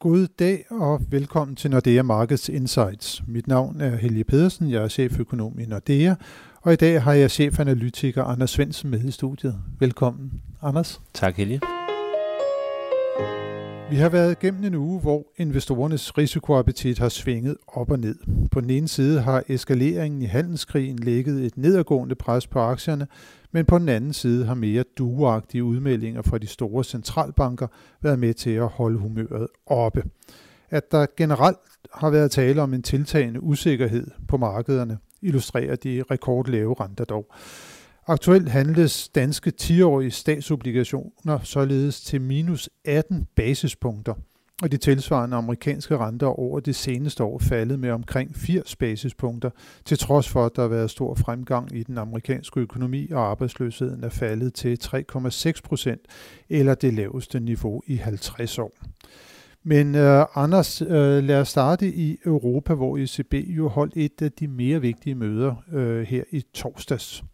God dag og velkommen til Nordea Markets Insights. Mit navn er Helge Pedersen, jeg er cheføkonom i Nordea, og i dag har jeg chefanalytiker Anders Svendsen med i studiet. Velkommen, Anders. Tak, Helge. Vi har været gennem en uge, hvor investorernes risikoappetit har svinget op og ned. På den ene side har eskaleringen i handelskrigen lægget et nedadgående pres på aktierne, men på den anden side har mere duagtige udmeldinger fra de store centralbanker været med til at holde humøret oppe. At der generelt har været tale om en tiltagende usikkerhed på markederne, illustrerer de rekordlave renter dog. Aktuelt handles danske 10-årige statsobligationer således til minus 18 basispunkter, og de tilsvarende amerikanske renter over det seneste år faldet med omkring 80 basispunkter, til trods for, at der har været stor fremgang i den amerikanske økonomi, og arbejdsløsheden er faldet til 3,6 procent, eller det laveste niveau i 50 år. Men uh, Anders, uh, lad os starte i Europa, hvor ECB jo holdt et af de mere vigtige møder uh, her i torsdags.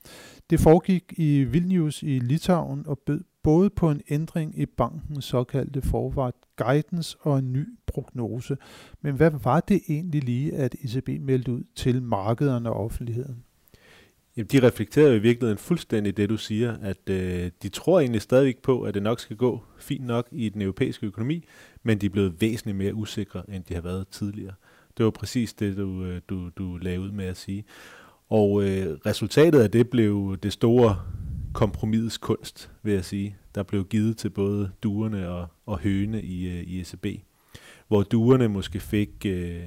Det foregik i Vilnius i Litauen og bød både på en ændring i bankens såkaldte forward guidance og en ny prognose. Men hvad var det egentlig lige, at ECB meldte ud til markederne og offentligheden? Jamen, de reflekterer jo i virkeligheden fuldstændig det, du siger, at øh, de tror egentlig stadigvæk på, at det nok skal gå fint nok i den europæiske økonomi, men de er blevet væsentligt mere usikre, end de har været tidligere. Det var præcis det, du, øh, du, du lagde ud med at sige. Og øh, resultatet af det blev det store kompromisets kunst, vil jeg sige, der blev givet til både duerne og, og høne i, øh, i ECB. Hvor duerne måske fik øh,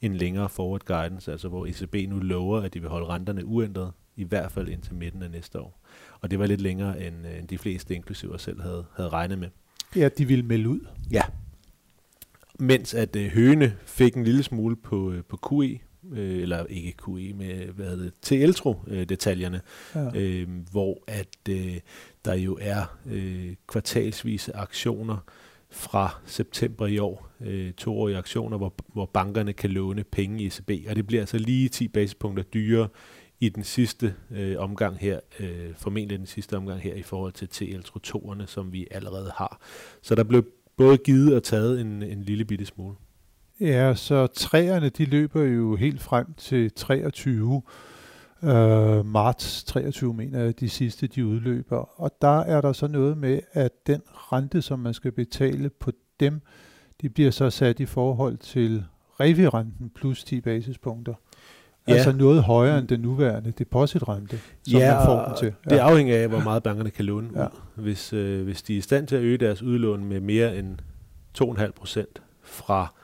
en længere forward guidance, altså hvor ECB nu lover, at de vil holde renterne uændret, i hvert fald indtil midten af næste år. Og det var lidt længere, end, øh, end de fleste, inklusive os selv, havde, havde regnet med. Ja, de ville melde ud. Ja. Mens at øh, høne fik en lille smule på, øh, på QE, øh, eller ikke QE, med hvad hedder det, til Eltro-detaljerne, øh, ja. øh, hvor at øh, der jo er øh, kvartalsvise aktioner fra september i år, øh, toårige aktioner, hvor, hvor bankerne kan låne penge i ECB, og det bliver altså lige 10 basispunkter dyrere i den sidste øh, omgang her, øh, formentlig den sidste omgang her i forhold til TL-trotorerne, som vi allerede har. Så der blev både givet og taget en, en lille bitte smule. Ja, så træerne de løber jo helt frem til 23. Øh, marts 23 mener jeg, de sidste de udløber. Og der er der så noget med, at den rente, som man skal betale på dem, de bliver så sat i forhold til revirenten plus 10 basispunkter. Ja. Altså noget højere end den nuværende depositrente, som ja, man får den til. Ja. det afhænger af, hvor meget bankerne kan låne ja. Hvis, øh, hvis de er i stand til at øge deres udlån med mere end 2,5 procent fra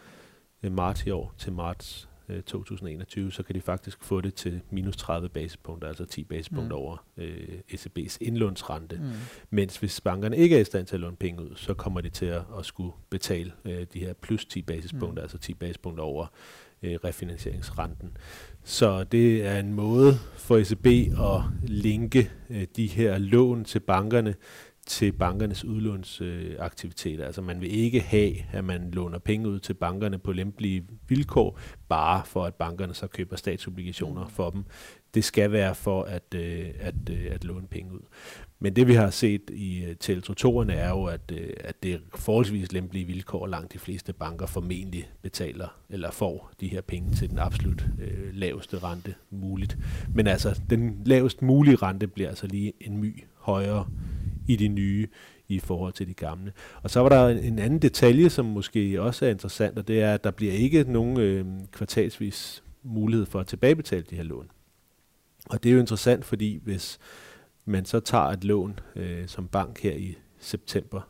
marts i år til marts øh, 2021, så kan de faktisk få det til minus 30 basispunkter, altså 10 basispunkter mm. over øh, ECB's indlånsrente. Mm. Mens hvis bankerne ikke er i stand til at låne penge ud, så kommer de til at, at skulle betale øh, de her plus 10 basispunkter, mm. altså 10 basispunkter over øh, refinansieringsrenten. Så det er en måde for ECB at linke øh, de her lån til bankerne til bankernes udlånsaktiviteter. Øh, altså man vil ikke have, at man låner penge ud til bankerne på lempelige vilkår, bare for at bankerne så køber statsobligationer mm. for dem. Det skal være for at, øh, at, øh, at låne penge ud. Men det vi har set i uh, teletrotorerne er jo, at, uh, at det er forholdsvis lempelige vilkår, langt de fleste banker formentlig betaler eller får de her penge til den absolut uh, laveste rente muligt. Men altså, den lavest mulige rente bliver altså lige en my højere i de nye i forhold til de gamle. Og så var der en anden detalje, som måske også er interessant, og det er, at der bliver ikke nogen øh, kvartalsvis mulighed for at tilbagebetale de her lån. Og det er jo interessant, fordi hvis man så tager et lån øh, som bank her i september,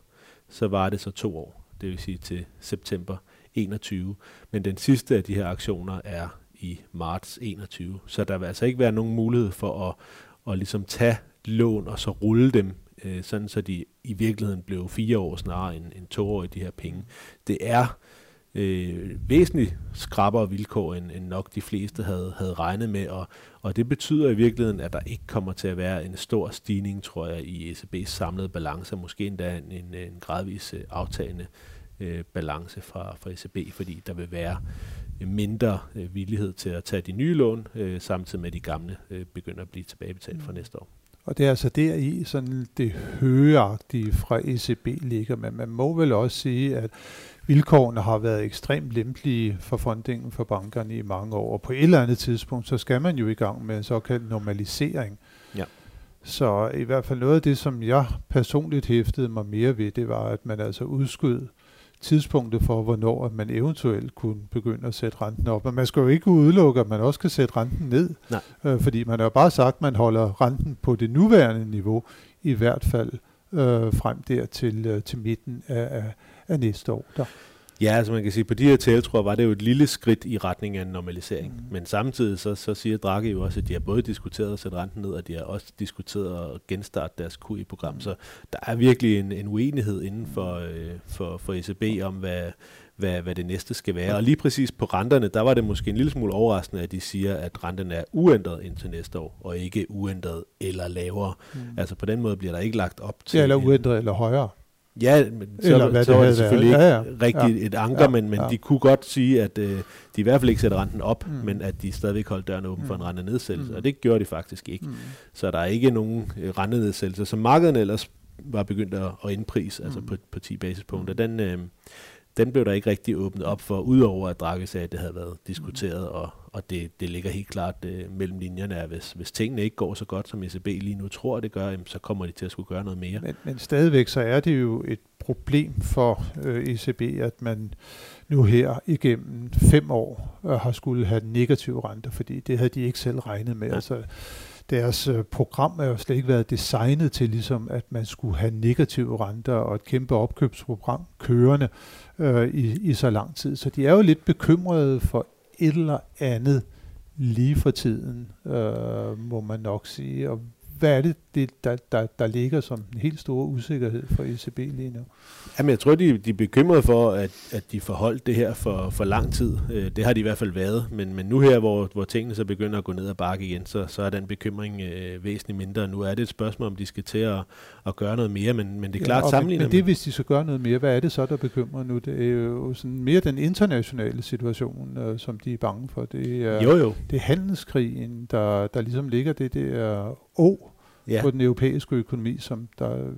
så var det så to år, det vil sige til september 21. Men den sidste af de her aktioner er i marts 21, så der vil altså ikke være nogen mulighed for at, at ligesom tage lån og så rulle dem øh, sådan så de i virkeligheden blev fire år snarere end, end to år i de her penge. Det er øh, væsentligt skrappere vilkår, end, end nok de fleste havde, havde regnet med, og, og det betyder i virkeligheden, at der ikke kommer til at være en stor stigning, tror jeg, i ECB's samlede balance, måske endda en, en, en gradvis øh, aftagende øh, balance fra, fra ECB, fordi der vil være mindre øh, villighed til at tage de nye lån, øh, samtidig med at de gamle øh, begynder at blive tilbagebetalt fra mm. næste år. Og det er altså der i sådan det højagtige fra ECB ligger, men man må vel også sige, at vilkårene har været ekstremt lempelige for fundingen for bankerne i mange år, og på et eller andet tidspunkt, så skal man jo i gang med en såkaldt normalisering. Ja. Så i hvert fald noget af det, som jeg personligt hæftede mig mere ved, det var, at man altså udskød tidspunktet for, hvornår man eventuelt kunne begynde at sætte renten op. Men man skal jo ikke udelukke, at man også kan sætte renten ned, Nej. Øh, fordi man har jo bare sagt, at man holder renten på det nuværende niveau, i hvert fald øh, frem der til, øh, til midten af, af, af næste år. Der. Ja, altså man kan sige, på de her tiltror var det jo et lille skridt i retning af en normalisering. Mm. Men samtidig så, så siger Draghi jo også, at de har både diskuteret at sætte renten ned, og de har også diskuteret at genstarte deres QE-program. Mm. Så der er virkelig en, en uenighed inden for, øh, for, for ECB om, hvad, hvad, hvad det næste skal være. Og lige præcis på renterne, der var det måske en lille smule overraskende, at de siger, at renten er uændret indtil næste år, og ikke uændret eller lavere. Mm. Altså på den måde bliver der ikke lagt op til... Ja, eller uændret eller højere. Ja, men så, Eller hvad så det var det selvfølgelig været. ja, ja. rigtigt ja. et anker, ja, men, men ja. de kunne godt sige, at øh, de i hvert fald ikke sætter renten op, mm. men at de stadigvæk holdt døren åben mm. for en mm. rentenedsættelse, mm. og det gjorde de faktisk ikke. Mm. Så der er ikke nogen øh, rentenedsættelse, som markedet ellers var begyndt at, at indprise, altså mm. altså på, på 10 basispunkter. Den, øh, den blev der ikke rigtig åbnet op for, udover at Draghi sagde, at det havde været diskuteret, mm. og, og det, det ligger helt klart øh, mellem linjerne, at hvis, hvis tingene ikke går så godt, som ECB lige nu tror, det gør, jamen, så kommer de til at skulle gøre noget mere. Men, men stadigvæk så er det jo et problem for øh, ECB, at man nu her igennem fem år øh, har skulle have negative renter, fordi det havde de ikke selv regnet med. Ja. Altså, deres øh, program er jo slet ikke været designet til, ligesom at man skulle have negative renter og et kæmpe opkøbsprogram kørende øh, i, i så lang tid. Så de er jo lidt bekymrede for et eller andet lige for tiden, øh, må man nok sige. Og hvad er det, det der, der, der ligger som en helt stor usikkerhed for ECB lige nu? Jamen, jeg tror, de, de er bekymrede for, at, at de forholdt det her for, for lang tid. Øh, det har de i hvert fald været. Men, men nu her, hvor, hvor tingene så begynder at gå ned ad bakke igen, så, så er den bekymring øh, væsentligt mindre. Nu er det et spørgsmål, om de skal til at, at gøre noget mere, men, men det er klart ja, sammenlignet. Men det, hvis de skal gøre noget mere, hvad er det så, der bekymrer nu? Det er jo sådan mere den internationale situation, øh, som de er bange for. Det er, jo, jo. det er handelskrigen, der, der ligesom ligger det der å ja. på den europæiske økonomi, som der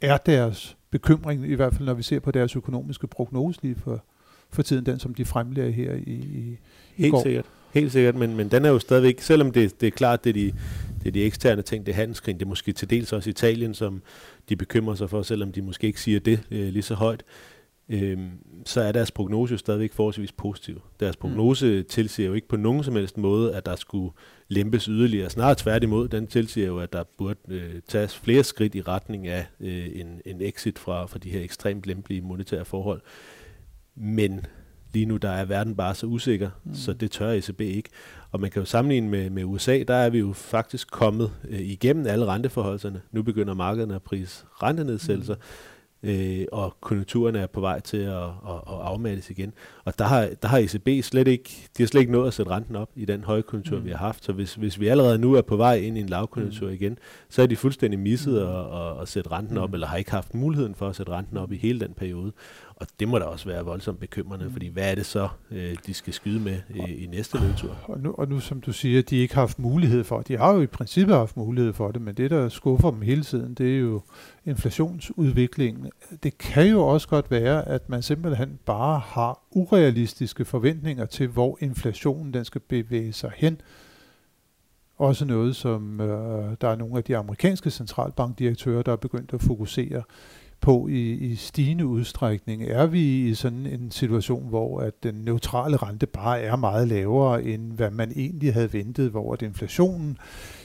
er deres bekymring, i hvert fald når vi ser på deres økonomiske prognose lige for, for tiden, den som de fremlægger her i, i, Helt går. sikkert. Helt sikkert, men, men den er jo stadigvæk, selvom det, det er klart, det er, de, det er de eksterne ting, det er handelskrigen, det er måske til dels også Italien, som de bekymrer sig for, selvom de måske ikke siger det øh, lige så højt, øh, så er deres prognose jo stadigvæk forholdsvis positiv. Deres mm. prognose mm. tilsiger jo ikke på nogen som helst måde, at der skulle lempes yderligere. Snarere tværtimod, den tilsiger jo, at der burde øh, tages flere skridt i retning af øh, en, en exit fra, fra de her ekstremt lempelige monetære forhold. Men lige nu der er verden bare så usikker, mm. så det tør ECB ikke. Og man kan jo sammenligne med, med USA, der er vi jo faktisk kommet øh, igennem alle renteforholdelserne. Nu begynder markederne at prise rentenedsættelser. Mm øh, og konjunkturerne er på vej til at, at, at afmattes igen. Og der har, der har ECB slet ikke, de har slet ikke nået at sætte renten op i den høje konjunktur, mm. vi har haft. Så hvis, hvis vi allerede nu er på vej ind i en lavkonjunktur mm. igen, så er de fuldstændig misset mm. at, at, at sætte renten op, mm. eller har ikke haft muligheden for at sætte renten op i hele den periode. Og det må da også være voldsomt bekymrende, mm. fordi hvad er det så, øh, de skal skyde med i, i næste løbetur? Og nu, og nu, som du siger, de ikke har haft mulighed for De har jo i princippet haft mulighed for det, men det, der skuffer dem hele tiden, det er jo inflationsudviklingen. Det kan jo også godt være, at man simpelthen bare har urealistiske forventninger til, hvor inflationen den skal bevæge sig hen. Også noget, som øh, der er nogle af de amerikanske centralbankdirektører, der er begyndt at fokusere på i, i stigende udstrækning? Er vi i sådan en situation, hvor at den neutrale rente bare er meget lavere, end hvad man egentlig havde ventet, hvor at inflationen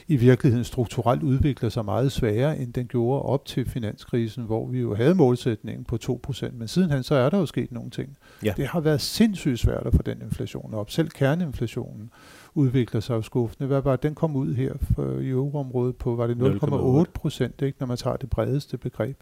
i virkeligheden strukturelt udvikler sig meget sværere, end den gjorde op til finanskrisen, hvor vi jo havde målsætningen på 2%, men sidenhen så er der jo sket nogle ting. Ja. Det har været sindssygt svært at få den inflation op. Selv kerneinflationen udvikler sig jo skuffende. Hvad var den kom ud her for, i euroområdet på, var det 0,8 procent, når man tager det bredeste begreb.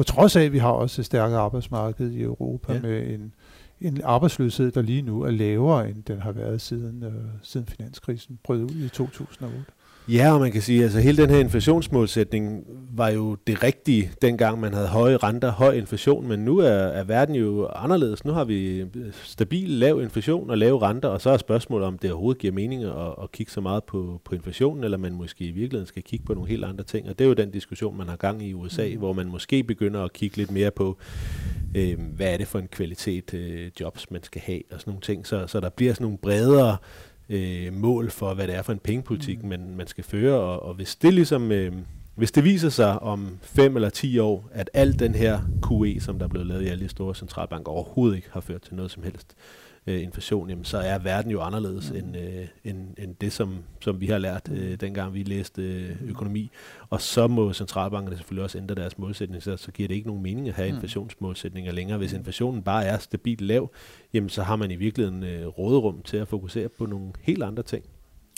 På trods af, at vi har også et stærkere arbejdsmarked i Europa ja. med en, en arbejdsløshed, der lige nu er lavere, end den har været siden, øh, siden finanskrisen brød ud i 2008. Ja, og man kan sige, at altså, hele den her inflationsmålsætning var jo det rigtige, dengang man havde høje renter, høj inflation, men nu er, er verden jo anderledes. Nu har vi stabil, lav inflation og lave renter, og så er spørgsmålet, om det overhovedet giver mening at, at kigge så meget på, på inflationen, eller man måske i virkeligheden skal kigge på nogle helt andre ting. Og det er jo den diskussion, man har gang i USA, mm. hvor man måske begynder at kigge lidt mere på, øh, hvad er det for en kvalitet øh, jobs, man skal have, og sådan nogle ting. Så, så der bliver sådan nogle bredere øh, mål for, hvad det er for en pengepolitik, mm. man, man skal føre. Og, og hvis det ligesom... Øh, hvis det viser sig om 5 eller 10 år, at al den her QE, som der er blevet lavet i alle de store centralbanker, overhovedet ikke har ført til noget som helst, øh, inflation, jamen, så er verden jo anderledes mm. end, øh, end, end det, som, som vi har lært, øh, dengang vi læste øh, økonomi. Og så må centralbankerne selvfølgelig også ændre deres målsætning, så, så giver det ikke nogen mening at have mm. inflationsmålsætninger længere. Hvis inflationen bare er stabilt lav, jamen, så har man i virkeligheden øh, råderum til at fokusere på nogle helt andre ting.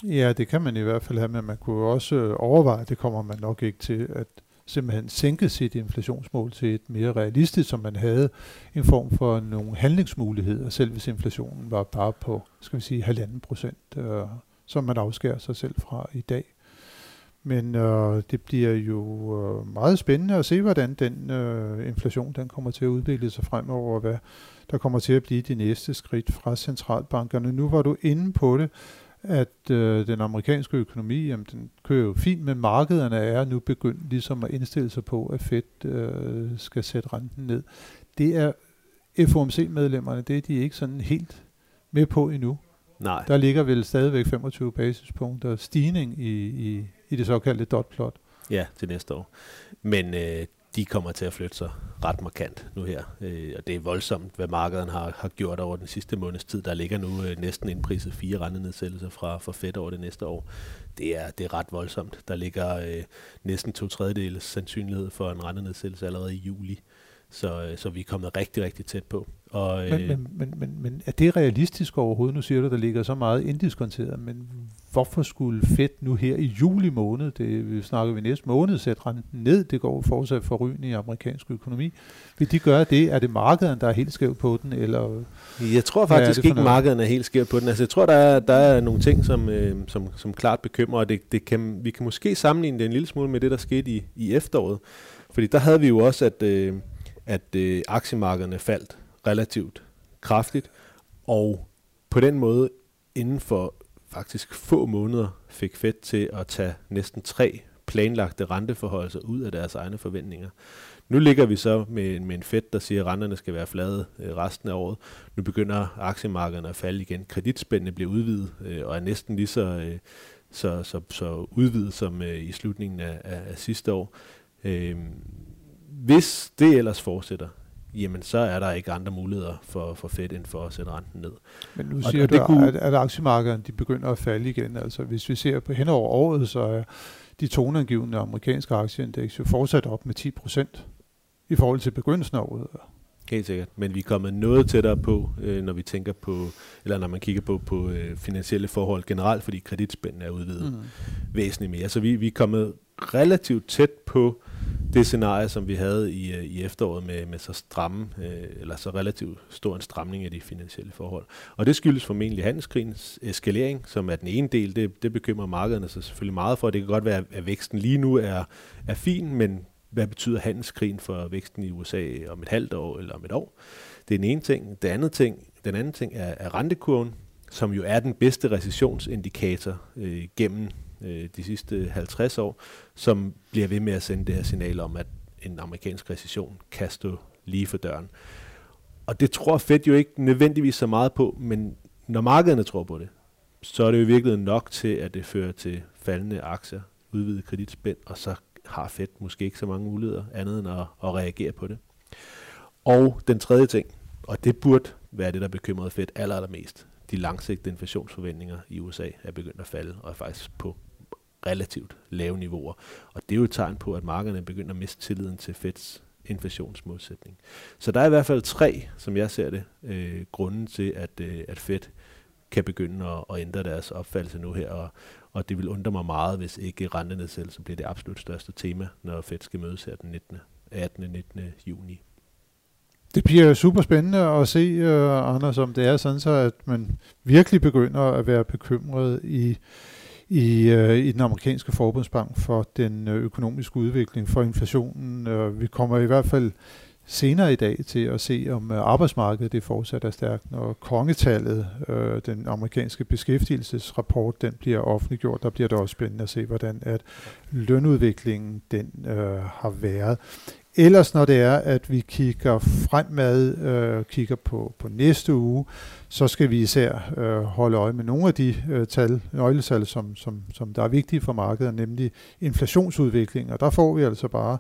Ja, det kan man i hvert fald have, men man kunne også øh, overveje, det kommer man nok ikke til, at simpelthen sænket sit inflationsmål til et mere realistisk, som man havde en form for nogle handlingsmuligheder, selv hvis inflationen var bare på, skal vi sige, halvanden procent, øh, som man afskærer sig selv fra i dag. Men øh, det bliver jo øh, meget spændende at se, hvordan den øh, inflation den kommer til at udvikle sig fremover, og hvad der kommer til at blive de næste skridt fra centralbankerne. Nu var du inde på det, at øh, den amerikanske økonomi, jamen, den kører jo fint, men markederne er nu begyndt ligesom at indstille sig på, at Fed øh, skal sætte renten ned. Det er FOMC-medlemmerne, det er de ikke sådan helt med på endnu. Nej. Der ligger vel stadigvæk 25 basispunkter stigning i, i, i det såkaldte dot plot. Ja, til næste år. Men øh, de kommer til at flytte sig ret markant nu her. Øh, og det er voldsomt, hvad markedet har, har gjort over den sidste måneds tid. Der ligger nu øh, næsten indpriset fire rentenedsættelser fra, fra Fed over det næste år. Det er, det er ret voldsomt. Der ligger øh, næsten to tredjedeles sandsynlighed for en rentenedsættelse allerede i juli. Så, øh, så vi er kommet rigtig, rigtig tæt på. Og, men, øh, men, men, men, men er det realistisk overhovedet? Nu siger du, der ligger så meget indiskonteret, men hvorfor skulle Fed nu her i juli måned, det vi snakker vi næste måned, sætte renten ned, det går fortsat forrygende i amerikansk økonomi. Vil de gøre det? Er det markedet, der er helt skæv på den? Eller jeg tror faktisk ikke, markedet er helt skæv på den. Altså, jeg tror, der er, der er nogle ting, som, øh, som, som klart bekymrer, og det, det kan, vi kan måske sammenligne det en lille smule med det, der skete i, i efteråret. Fordi der havde vi jo også, at, øh, at øh, aktiemarkederne faldt relativt kraftigt, og på den måde inden for faktisk få måneder fik Fed til at tage næsten tre planlagte renteforholdelser ud af deres egne forventninger. Nu ligger vi så med, med en Fed, der siger, at renterne skal være flade øh, resten af året. Nu begynder aktiemarkederne at falde igen. Kreditspændene bliver udvidet øh, og er næsten lige så, øh, så, så, så udvidet som øh, i slutningen af, af, af sidste år. Øh, hvis det ellers fortsætter, jamen så er der ikke andre muligheder for, for Fed end for at sætte renten ned. Men nu siger og, du, det kunne, at, at aktiemarkederne de begynder at falde igen. Altså hvis vi ser på hen over året, så er de toneangivende amerikanske aktieindeks jo fortsat op med 10 procent i forhold til begyndelsen af året. Helt sikkert. Men vi er kommet noget tættere på, øh, når vi tænker på, eller når man kigger på, på øh, finansielle forhold generelt, fordi kreditspænden er udvidet mm. væsentligt mere. Så vi, vi er kommet relativt tæt på det scenarie, som vi havde i, øh, i efteråret med, med så stramme, øh, eller så relativt stor en stramning af de finansielle forhold. Og det skyldes formentlig handelskrigens eskalering, som er den ene del. Det, det bekymrer markederne sig selvfølgelig meget for. Det kan godt være, at væksten lige nu er, er fin, men hvad betyder handelskrigen for væksten i USA om et halvt år eller om et år? Det er den ene ting. Den anden ting, den anden ting er, er rentekurven, som jo er den bedste recessionsindikator øh, gennem øh, de sidste 50 år, som bliver ved med at sende det her signal om, at en amerikansk recession kan stå lige for døren. Og det tror Fed jo ikke nødvendigvis så meget på, men når markederne tror på det, så er det jo virkelig nok til, at det fører til faldende aktier, udvidet kreditspænd, og så har Fed måske ikke så mange muligheder andet end at, at reagere på det. Og den tredje ting, og det burde være det, der bekymrede Fed aller, allermest. De langsigtede inflationsforventninger i USA er begyndt at falde, og er faktisk på relativt lave niveauer. Og det er jo et tegn på, at markederne begynder at miste tilliden til Feds inflationsmålsætning. Så der er i hvert fald tre, som jeg ser det, øh, grunden til, at, øh, at Fed kan begynde at, at ændre deres opfattelse nu her, og, og det vil undre mig meget, hvis ikke rentenedsættelse bliver det absolut største tema, når Fed skal mødes her den 19. 18. 19. juni. Det bliver super spændende at se, uh, Anders, om det er sådan så, at man virkelig begynder at være bekymret i i, øh, i den amerikanske forbundsbank for den øh, økonomiske udvikling, for inflationen. Øh, vi kommer i hvert fald senere i dag til at se, om øh, arbejdsmarkedet det fortsat er stærkt. Når kongetallet, øh, den amerikanske beskæftigelsesrapport, den bliver offentliggjort, der bliver det også spændende at se, hvordan at lønudviklingen den øh, har været. Ellers når det er, at vi kigger fremad, øh, kigger på, på næste uge, så skal vi især øh, holde øje med nogle af de øh, tal, nøgletal, som, som, som der er vigtige for markedet, nemlig inflationsudvikling. Og der får vi altså bare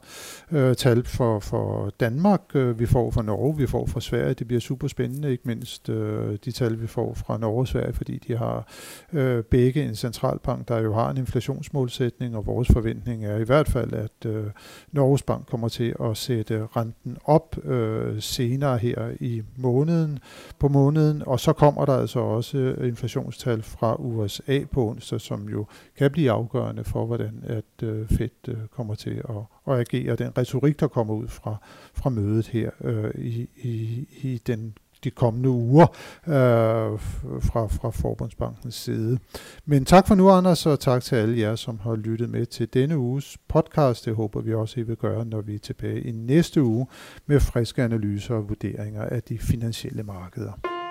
øh, tal for, for Danmark, øh, vi får fra Norge, vi får fra Sverige. Det bliver super spændende, ikke mindst øh, de tal, vi får fra Norge og Sverige, fordi de har øh, begge en centralbank, der jo har en inflationsmålsætning, og vores forventning er i hvert fald, at øh, Norges Bank kommer til at sætte renten op øh, senere her i måneden, på måneden, og så kommer der altså også øh, inflationstal fra USA på onsdag, som jo kan blive afgørende for, hvordan at øh, Fed øh, kommer til at, at agere. Den retorik, der kommer ud fra, fra mødet her øh, i, i, i den de kommende uger øh, fra, fra Forbundsbankens side. Men tak for nu, Anders, og tak til alle jer, som har lyttet med til denne uges podcast. Det håber vi også, I vil gøre, når vi er tilbage i næste uge med friske analyser og vurderinger af de finansielle markeder.